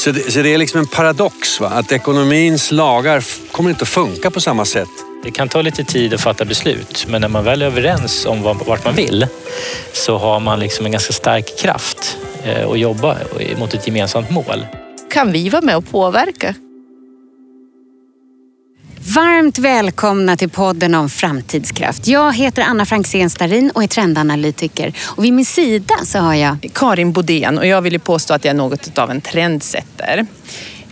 Så det, så det är liksom en paradox, va? att ekonomins lagar kommer inte att funka på samma sätt. Det kan ta lite tid att fatta beslut, men när man väl är överens om vart man vill så har man liksom en ganska stark kraft eh, att jobba mot ett gemensamt mål. Kan vi vara med och påverka? Varmt välkomna till podden om framtidskraft. Jag heter Anna Franksén Starin och är trendanalytiker. Och vid min sida så har jag Karin Bodén och jag vill ju påstå att jag är något av en trendsetter.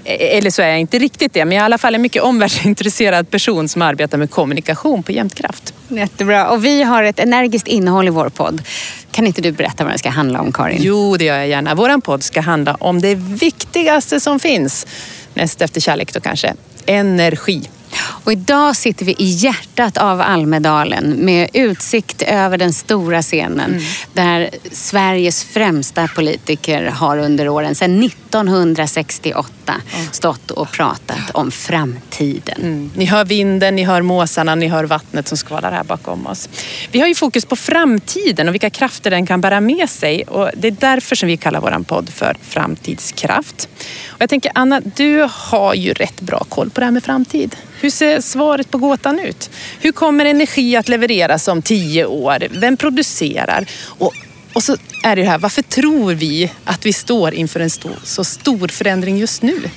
E-, eller så är jag inte riktigt det, men jag är i alla fall en mycket omvärldsintresserad person som arbetar med kommunikation på Jämtkraft. Jättebra. Och vi har ett energiskt innehåll i vår podd. Kan inte du berätta vad den ska handla om, Karin? Jo, det gör jag gärna. Vår podd ska handla om det viktigaste som finns. Näst efter kärlek då kanske. Energi. Och idag sitter vi i hjärtat av Almedalen med utsikt över den stora scenen mm. där Sveriges främsta politiker har under åren sedan 1968 mm. stått och pratat om framtiden. Mm. Ni hör vinden, ni hör måsarna, ni hör vattnet som skvalar här bakom oss. Vi har ju fokus på framtiden och vilka krafter den kan bära med sig och det är därför som vi kallar vår podd för Framtidskraft. Och jag tänker Anna, du har ju rätt bra koll på det här med framtid. Hur ser svaret på gåtan ut? Hur kommer energi att levereras om tio år? Vem producerar? Och, och så är det här, varför tror vi att vi står inför en stor, så stor förändring just nu?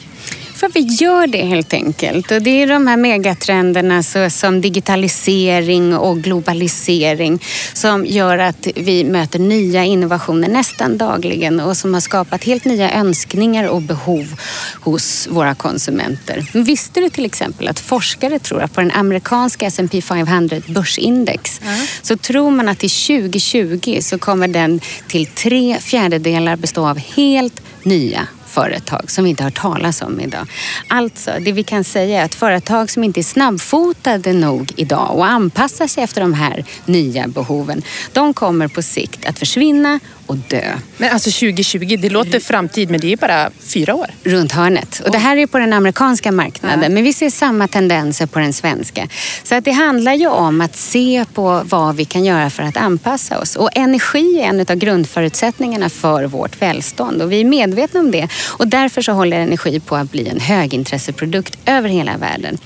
För vi gör det helt enkelt. Och det är de här megatrenderna som digitalisering och globalisering som gör att vi möter nya innovationer nästan dagligen och som har skapat helt nya önskningar och behov hos våra konsumenter. Men visste du till exempel att forskare tror att på den amerikanska S&P 500 börsindex mm. så tror man att till 2020 så kommer den till tre fjärdedelar bestå av helt nya företag som vi inte har hört talas om idag. Alltså, det vi kan säga är att företag som inte är snabbfotade nog idag och anpassar sig efter de här nya behoven, de kommer på sikt att försvinna och dö. Men alltså 2020, det låter framtid men det är bara fyra år. Runt hörnet. Och det här är på den amerikanska marknaden. Ja. Men vi ser samma tendenser på den svenska. Så att det handlar ju om att se på vad vi kan göra för att anpassa oss. Och energi är en av grundförutsättningarna för vårt välstånd. Och vi är medvetna om det. Och därför så håller energi på att bli en högintresseprodukт över hela världen.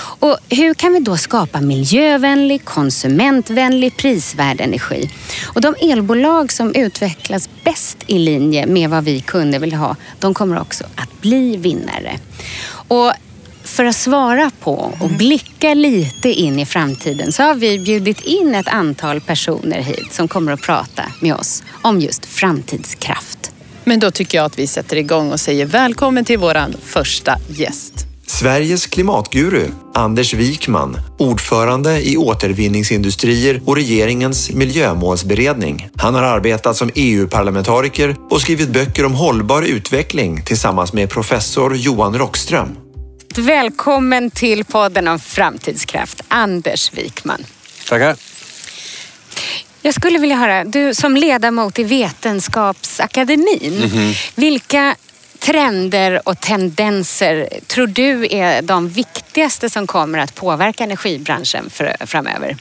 Och hur kan vi då skapa miljövänlig, konsumentvänlig, prisvärd energi? Och de elbolag som utvecklas bäst i linje med vad vi kunder vill ha, de kommer också att bli vinnare. Och för att svara på och blicka lite in i framtiden så har vi bjudit in ett antal personer hit som kommer att prata med oss om just framtidskraft. Men då tycker jag att vi sätter igång och säger välkommen till våran första gäst. Sveriges klimatguru Anders Wikman, ordförande i Återvinningsindustrier och regeringens miljömålsberedning. Han har arbetat som EU-parlamentariker och skrivit böcker om hållbar utveckling tillsammans med professor Johan Rockström. Välkommen till podden om framtidskraft, Anders Wikman. Tackar. Jag skulle vilja höra, du som ledamot i Vetenskapsakademin, mm -hmm. vilka trender och tendenser tror du är de viktigaste som kommer att påverka energibranschen för, framöver?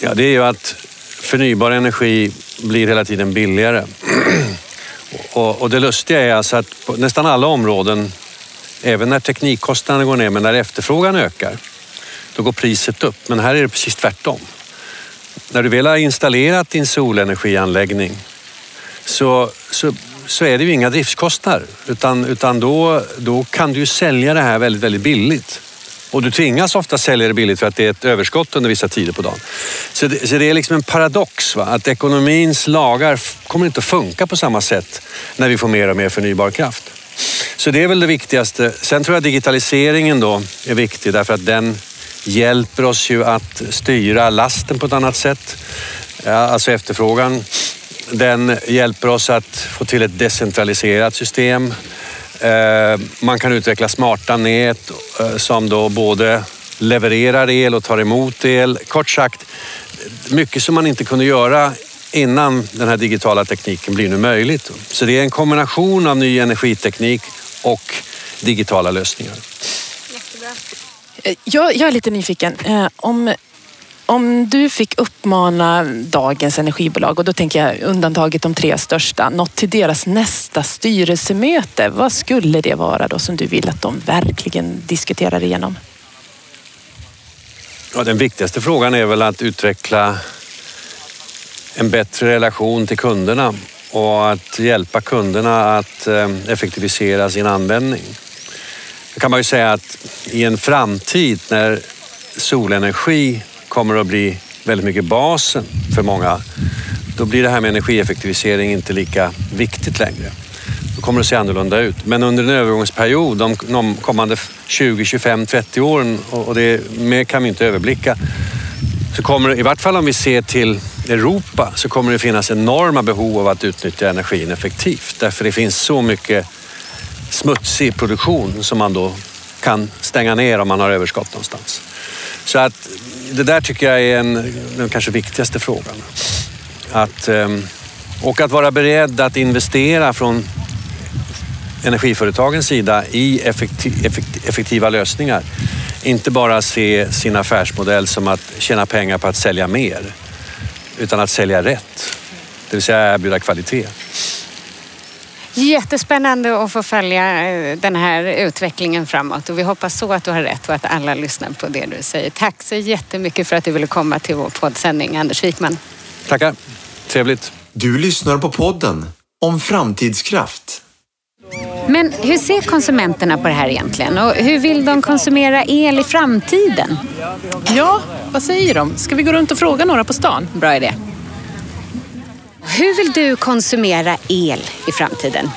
Ja, det är ju att förnybar energi blir hela tiden billigare. Och, och det lustiga är alltså att på nästan alla områden, även när teknikkostnaderna går ner men när efterfrågan ökar, då går priset upp. Men här är det precis tvärtom. När du väl har installerat din solenergianläggning så, så så är det ju inga driftskostnader utan, utan då, då kan du ju sälja det här väldigt, väldigt billigt. Och du tvingas ofta sälja det billigt för att det är ett överskott under vissa tider på dagen. Så det, så det är liksom en paradox va? att ekonomins lagar kommer inte att funka på samma sätt när vi får mer och mer förnybar kraft. Så det är väl det viktigaste. Sen tror jag digitaliseringen då är viktig därför att den hjälper oss ju att styra lasten på ett annat sätt. Alltså efterfrågan den hjälper oss att få till ett decentraliserat system. Eh, man kan utveckla smarta nät eh, som då både levererar el och tar emot el. Kort sagt, mycket som man inte kunde göra innan den här digitala tekniken blir nu möjligt. Så det är en kombination av ny energiteknik och digitala lösningar. Eh, jag, jag är lite nyfiken. Om om du fick uppmana dagens energibolag, och då tänker jag undantaget de tre största, något till deras nästa styrelsemöte. Vad skulle det vara då som du vill att de verkligen diskuterar igenom? Ja, den viktigaste frågan är väl att utveckla en bättre relation till kunderna och att hjälpa kunderna att eh, effektivisera sin användning. Då kan man ju säga att i en framtid när solenergi kommer att bli väldigt mycket basen för många, då blir det här med energieffektivisering inte lika viktigt längre. Då kommer det att se annorlunda ut. Men under en övergångsperiod, de kommande 20, 25, 30 åren, och det mer kan vi inte överblicka, så kommer i vart fall om vi ser till Europa, så kommer det finnas enorma behov av att utnyttja energin effektivt. Därför det finns så mycket smutsig produktion som man då kan stänga ner om man har överskott någonstans. Så att det där tycker jag är en, den kanske viktigaste frågan. Att, ehm, och att vara beredd att investera från energiföretagens sida i effektiva lösningar. Inte bara se sin affärsmodell som att tjäna pengar på att sälja mer, utan att sälja rätt. Det vill säga erbjuda kvalitet. Jättespännande att få följa eh, den här utvecklingen framåt och vi hoppas så att du har rätt och att alla lyssnar på det du säger. Tack så jättemycket för att du ville komma till vår poddsändning, Anders Wikman. Tackar. Trevligt. Du lyssnar på podden om framtidskraft. Men hur ser konsumenterna på det här egentligen? Och hur vill de konsumera el i framtiden? Ja, vad säger de? Ska vi gå runt och fråga några på stan? Bra idé. Hur vill du konsumera el i framtiden?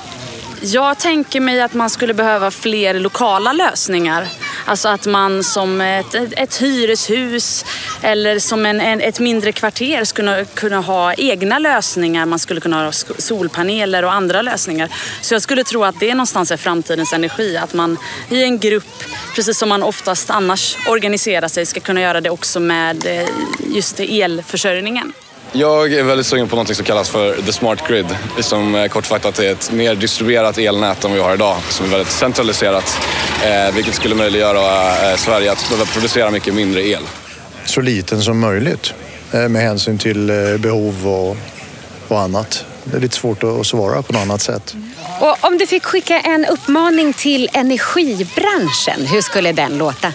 Jag tänker mig att man skulle behöva fler lokala lösningar. Alltså att man som ett, ett hyreshus eller som en, en, ett mindre kvarter skulle kunna ha egna lösningar. Man skulle kunna ha solpaneler och andra lösningar. Så jag skulle tro att det någonstans är framtidens energi. Att man i en grupp, precis som man oftast annars organiserar sig, ska kunna göra det också med eh, just elförsörjningen. Jag är väldigt sugen på något som kallas för the smart grid. Som kortfattat är ett mer distribuerat elnät än vi har idag. Som är väldigt centraliserat. Eh, vilket skulle möjliggöra eh, Sverige att behöva producera mycket mindre el. Så liten som möjligt eh, med hänsyn till eh, behov och, och annat. Det är lite svårt att svara på något annat sätt. Och om du fick skicka en uppmaning till energibranschen, hur skulle den låta?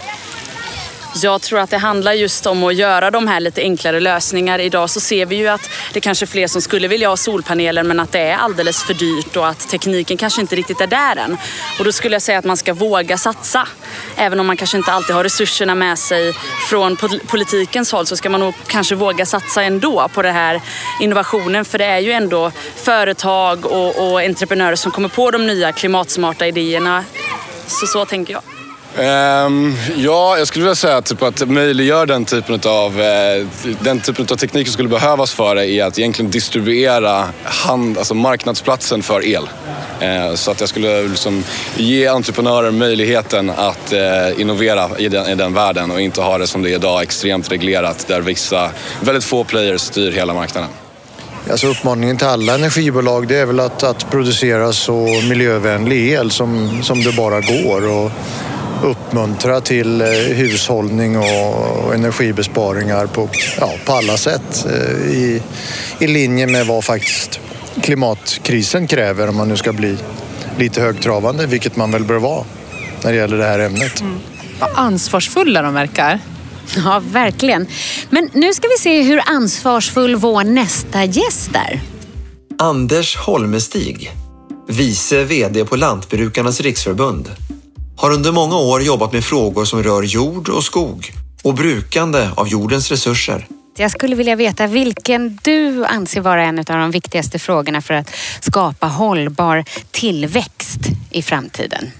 Jag tror att det handlar just om att göra de här lite enklare lösningar. Idag så ser vi ju att det kanske är fler som skulle vilja ha solpaneler men att det är alldeles för dyrt och att tekniken kanske inte riktigt är där än. Och då skulle jag säga att man ska våga satsa. Även om man kanske inte alltid har resurserna med sig från politikens håll så ska man nog kanske våga satsa ändå på den här innovationen. För det är ju ändå företag och, och entreprenörer som kommer på de nya klimatsmarta idéerna. Så så tänker jag. Um, ja, jag skulle vilja säga typ att möjliggör den typen av, eh, den typen av teknik som skulle behövas för det är att egentligen distribuera hand, alltså marknadsplatsen för el. Eh, så att jag skulle liksom ge entreprenörer möjligheten att eh, innovera i den, i den världen och inte ha det som det är idag, extremt reglerat där vissa, väldigt få players styr hela marknaden. Alltså uppmaningen till alla energibolag det är väl att, att producera så miljövänlig el som, som det bara går. Och uppmuntra till eh, hushållning och energibesparingar på, ja, på alla sätt eh, i, i linje med vad faktiskt klimatkrisen kräver om man nu ska bli lite högtravande, vilket man väl bör vara när det gäller det här ämnet. Mm. Vad ansvarsfulla de verkar. Ja, verkligen. Men nu ska vi se hur ansvarsfull vår nästa gäst är. Anders Holmestig, vice VD på Lantbrukarnas riksförbund har under många år jobbat med frågor som rör jord och skog och brukande av jordens resurser. Jag skulle vilja veta vilken du anser vara en av de viktigaste frågorna för att skapa hållbar tillväxt i framtiden.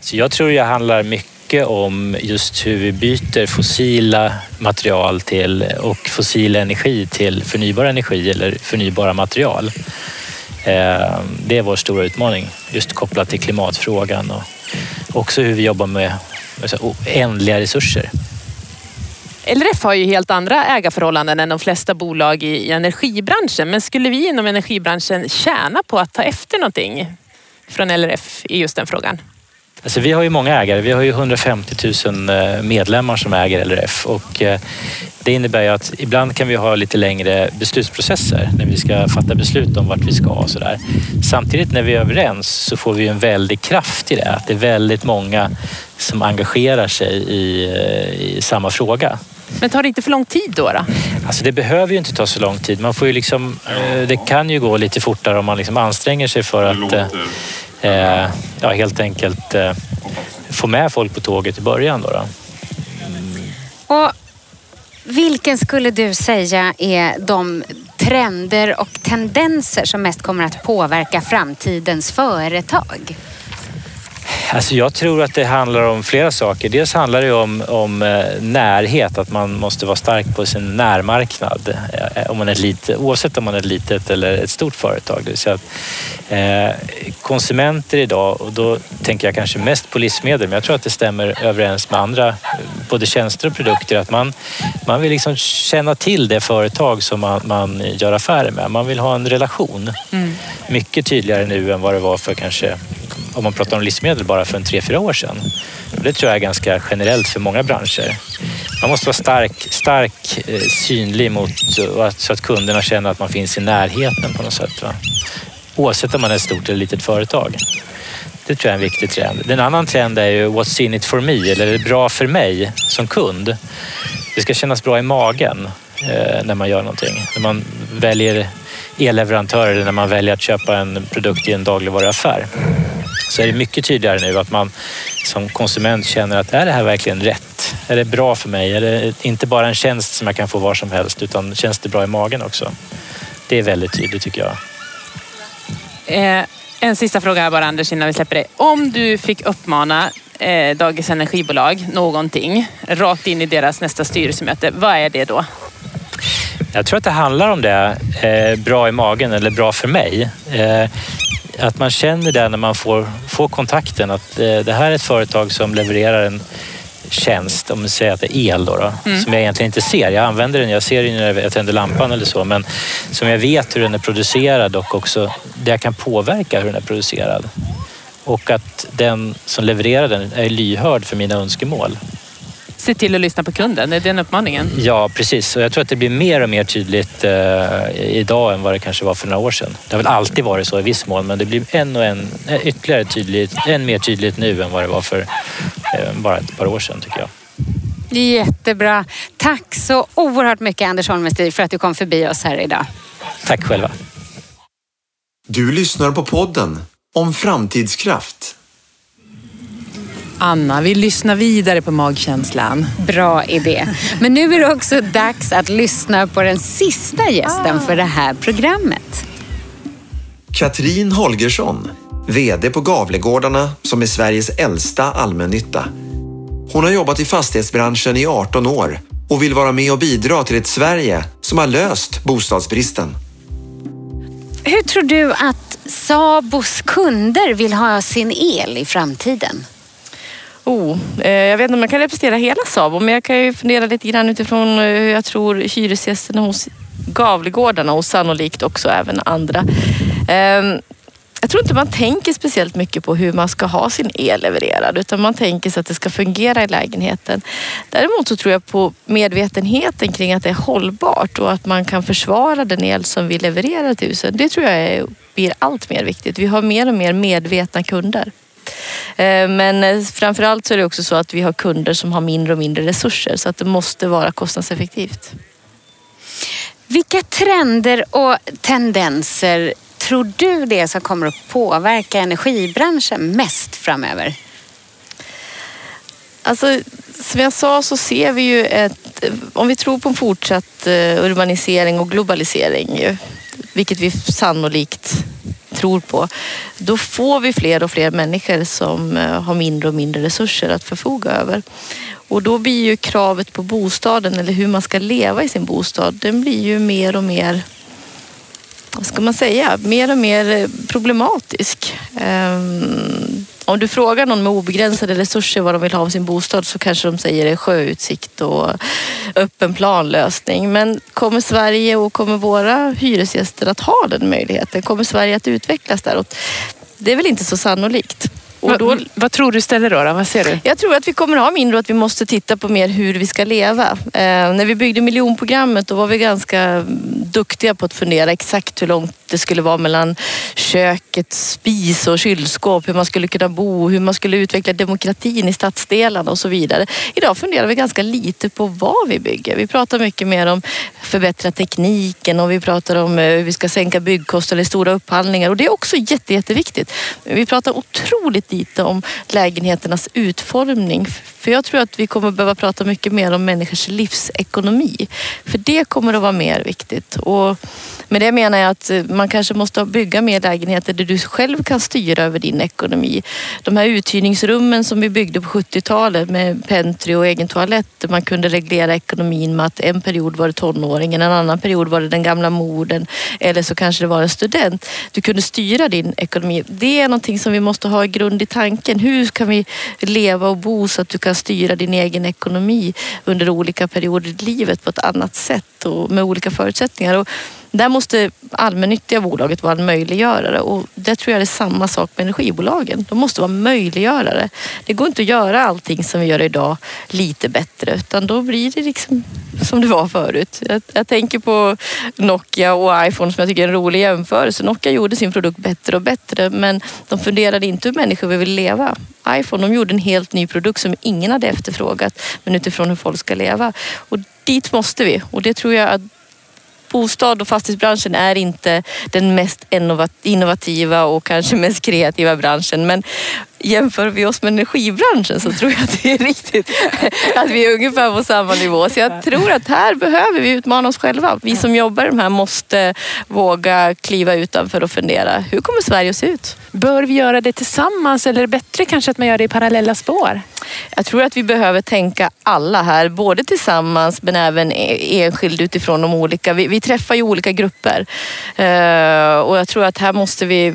Så jag tror det handlar mycket om just hur vi byter fossila material till, och fossil energi till förnybar energi eller förnybara material. Eh, det är vår stora utmaning, just kopplat till klimatfrågan och också hur vi jobbar med oändliga resurser. LRF har ju helt andra ägarförhållanden än de flesta bolag i energibranschen. Men skulle vi inom energibranschen tjäna på att ta efter någonting från LRF i just den frågan? Alltså vi har ju många ägare. Vi har ju 150 000 eh, medlemmar som äger LRF och eh, det innebär ju att ibland kan vi ha lite längre beslutsprocesser när vi ska fatta beslut om vart vi ska och sådär. Samtidigt när vi är överens så får vi en väldig kraft i det. Att det är väldigt många som engagerar sig i, i samma fråga. Men tar det inte för lång tid då? då? Alltså det behöver ju inte ta så lång tid. Man får ju liksom, det kan ju gå lite fortare om man liksom anstränger sig för att eh, ja, helt enkelt eh, få med folk på tåget i början. Då, då. Mm. Och vilken skulle du säga är de trender och tendenser som mest kommer att påverka framtidens företag? Alltså jag tror att det handlar om flera saker. Dels handlar det om, om eh, närhet, att man måste vara stark på sin närmarknad. Eh, om man är lite, oavsett om man är ett litet eller ett stort företag. Det att, eh, konsumenter idag, och då tänker jag kanske mest på livsmedel, men jag tror att det stämmer överens med andra, både tjänster och produkter, att man, man vill liksom känna till det företag som man, man gör affärer med. Man vill ha en relation. Mm. Mycket tydligare nu än vad det var för kanske om man pratar om livsmedel bara för en tre, fyra år sedan. Det tror jag är ganska generellt för många branscher. Man måste vara stark, stark eh, synlig mot, eh, så att kunderna känner att man finns i närheten på något sätt. Va? Oavsett om man är ett stort eller litet företag. Det tror jag är en viktig trend. En annan trend är ju what's in it for me, eller är det bra för mig som kund? Det ska kännas bra i magen eh, när man gör någonting. När man väljer elleverantör eller när man väljer att köpa en produkt i en dagligvaruaffär så är det mycket tydligare nu att man som konsument känner att är det här verkligen rätt? Är det bra för mig? Är det inte bara en tjänst som jag kan få var som helst utan känns det bra i magen också? Det är väldigt tydligt tycker jag. Eh, en sista fråga här bara Anders innan vi släpper dig. Om du fick uppmana eh, Dagens Energibolag någonting rakt in i deras nästa styrelsemöte, vad är det då? Jag tror att det handlar om det, eh, bra i magen eller bra för mig. Eh, att man känner det när man får, får kontakten att eh, det här är ett företag som levererar en tjänst, om vi säger att det är el då, då mm. som jag egentligen inte ser. Jag använder den, jag ser den när jag tänder lampan eller så, men som jag vet hur den är producerad och också där jag kan påverka hur den är producerad. Och att den som levererar den är lyhörd för mina önskemål se till att lyssna på kunden. Är det den uppmaningen? Ja, precis. Och jag tror att det blir mer och mer tydligt eh, idag än vad det kanske var för några år sedan. Det har väl alltid varit så i viss mån, men det blir en och en, ytterligare tydligt, än mer tydligt nu än vad det var för eh, bara ett par år sedan tycker jag. Jättebra. Tack så oerhört mycket Anders Holmestig för att du kom förbi oss här idag. Tack själva. Du lyssnar på podden om framtidskraft Anna, vi lyssnar vidare på magkänslan. Bra idé. Men nu är det också dags att lyssna på den sista gästen ah. för det här programmet. Katrin Holgersson, VD på Gavlegårdarna som är Sveriges äldsta allmännytta. Hon har jobbat i fastighetsbranschen i 18 år och vill vara med och bidra till ett Sverige som har löst bostadsbristen. Hur tror du att Sabos kunder vill ha sin el i framtiden? Oh, eh, jag vet inte om jag kan representera hela Sabo men jag kan ju fundera lite grann utifrån eh, hur jag tror hyresgästerna hos Gavlegårdarna och sannolikt också även andra. Eh, jag tror inte man tänker speciellt mycket på hur man ska ha sin el levererad utan man tänker sig att det ska fungera i lägenheten. Däremot så tror jag på medvetenheten kring att det är hållbart och att man kan försvara den el som vi levererar till husen. Det tror jag är, blir allt mer viktigt. Vi har mer och mer medvetna kunder. Eh, men eh, framförallt så är det också så att vi har kunder som har mindre och mindre resurser så att det måste vara kostnadseffektivt. Vilka trender och tendenser tror du det som kommer att påverka energibranschen mest framöver? Alltså, som jag sa så ser vi ju ett, om vi tror på en fortsatt eh, urbanisering och globalisering, vilket vi sannolikt tror på, då får vi fler och fler människor som eh, har mindre och mindre resurser att förfoga över. Och då blir ju kravet på bostaden eller hur man ska leva i sin bostad, den blir ju mer och mer vad ska man säga, mer och mer eh, problematisk. Ehm, om du frågar någon med obegränsade resurser vad de vill ha av sin bostad så kanske de säger sjöutsikt och öppen planlösning. Men kommer Sverige och kommer våra hyresgäster att ha den möjligheten? Kommer Sverige att utvecklas där? Det är väl inte så sannolikt. Och då, vad, tror du ställer då, då? Vad ser du? jag tror att vi kommer ha mindre och att vi måste titta på mer hur vi ska leva. Eh, när vi byggde miljonprogrammet då var vi ganska duktiga på att fundera exakt hur långt det skulle vara mellan köket, spis och kylskåp. Hur man skulle kunna bo, hur man skulle utveckla demokratin i stadsdelarna och så vidare. Idag funderar vi ganska lite på vad vi bygger. Vi pratar mycket mer om förbättra tekniken och vi pratar om eh, hur vi ska sänka byggkostnader i stora upphandlingar och det är också jätte, jätteviktigt. Vi pratar otroligt lite om lägenheternas utformning för jag tror att vi kommer behöva prata mycket mer om människors livsekonomi. För det kommer att vara mer viktigt. Och med det menar jag att eh, man kanske måste bygga mer lägenheter där du själv kan styra över din ekonomi. De här uthyrningsrummen som vi byggde på 70-talet med pentry och egen toalett där man kunde reglera ekonomin med att en period var det tonåringen, en annan period var det den gamla morden eller så kanske det var en student. Du kunde styra din ekonomi. Det är någonting som vi måste ha i grund i tanken. Hur kan vi leva och bo så att du kan styra din egen ekonomi under olika perioder i livet på ett annat sätt och med olika förutsättningar. Och där måste allmännyttiga bolaget vara en möjliggörare och det tror jag är samma sak med energibolagen. De måste vara möjliggörare. Det går inte att göra allting som vi gör idag lite bättre utan då blir det liksom som det var förut. Jag, jag tänker på Nokia och iPhone som jag tycker är en rolig jämförelse. Nokia gjorde sin produkt bättre och bättre men de funderade inte hur människor vill leva. iPhone de gjorde en helt ny produkt som ingen hade efterfrågat men utifrån hur folk ska leva. Och dit måste vi och det tror jag att bostad och fastighetsbranschen är inte den mest innovativa och kanske mest kreativa branschen. Men jämför vi oss med energibranschen så tror jag att det är riktigt att vi är ungefär på samma nivå. Så jag tror att här behöver vi utmana oss själva. Vi som jobbar i de här måste våga kliva utanför och fundera. Hur kommer Sverige att se ut? Bör vi göra det tillsammans eller är det bättre kanske att man gör det i parallella spår? Jag tror att vi behöver tänka alla här, både tillsammans men även e- enskilt utifrån de olika. Vi, vi träffar ju olika grupper uh, och jag tror att här måste vi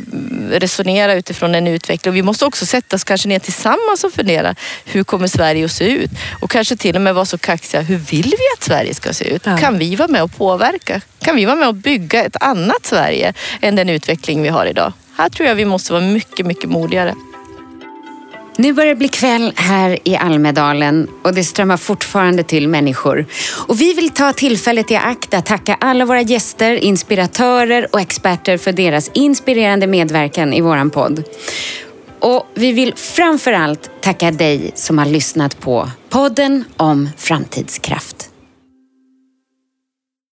resonera utifrån en utveckling. Vi måste också sätta oss kanske ner tillsammans och fundera. Hur kommer Sverige att se ut? Och kanske till och med vara så kaxiga. Hur vill vi att Sverige ska se ut? Ja. Kan vi vara med och påverka? Kan vi vara med och bygga ett annat Sverige än den utveckling vi har idag? Här tror jag vi måste vara mycket, mycket modigare. Nu börjar det bli kväll här i Almedalen och det strömmar fortfarande till människor. Och vi vill ta tillfället i akt att tacka alla våra gäster, inspiratörer och experter för deras inspirerande medverkan i våran podd. Och vi vill framför allt tacka dig som har lyssnat på podden om framtidskraft.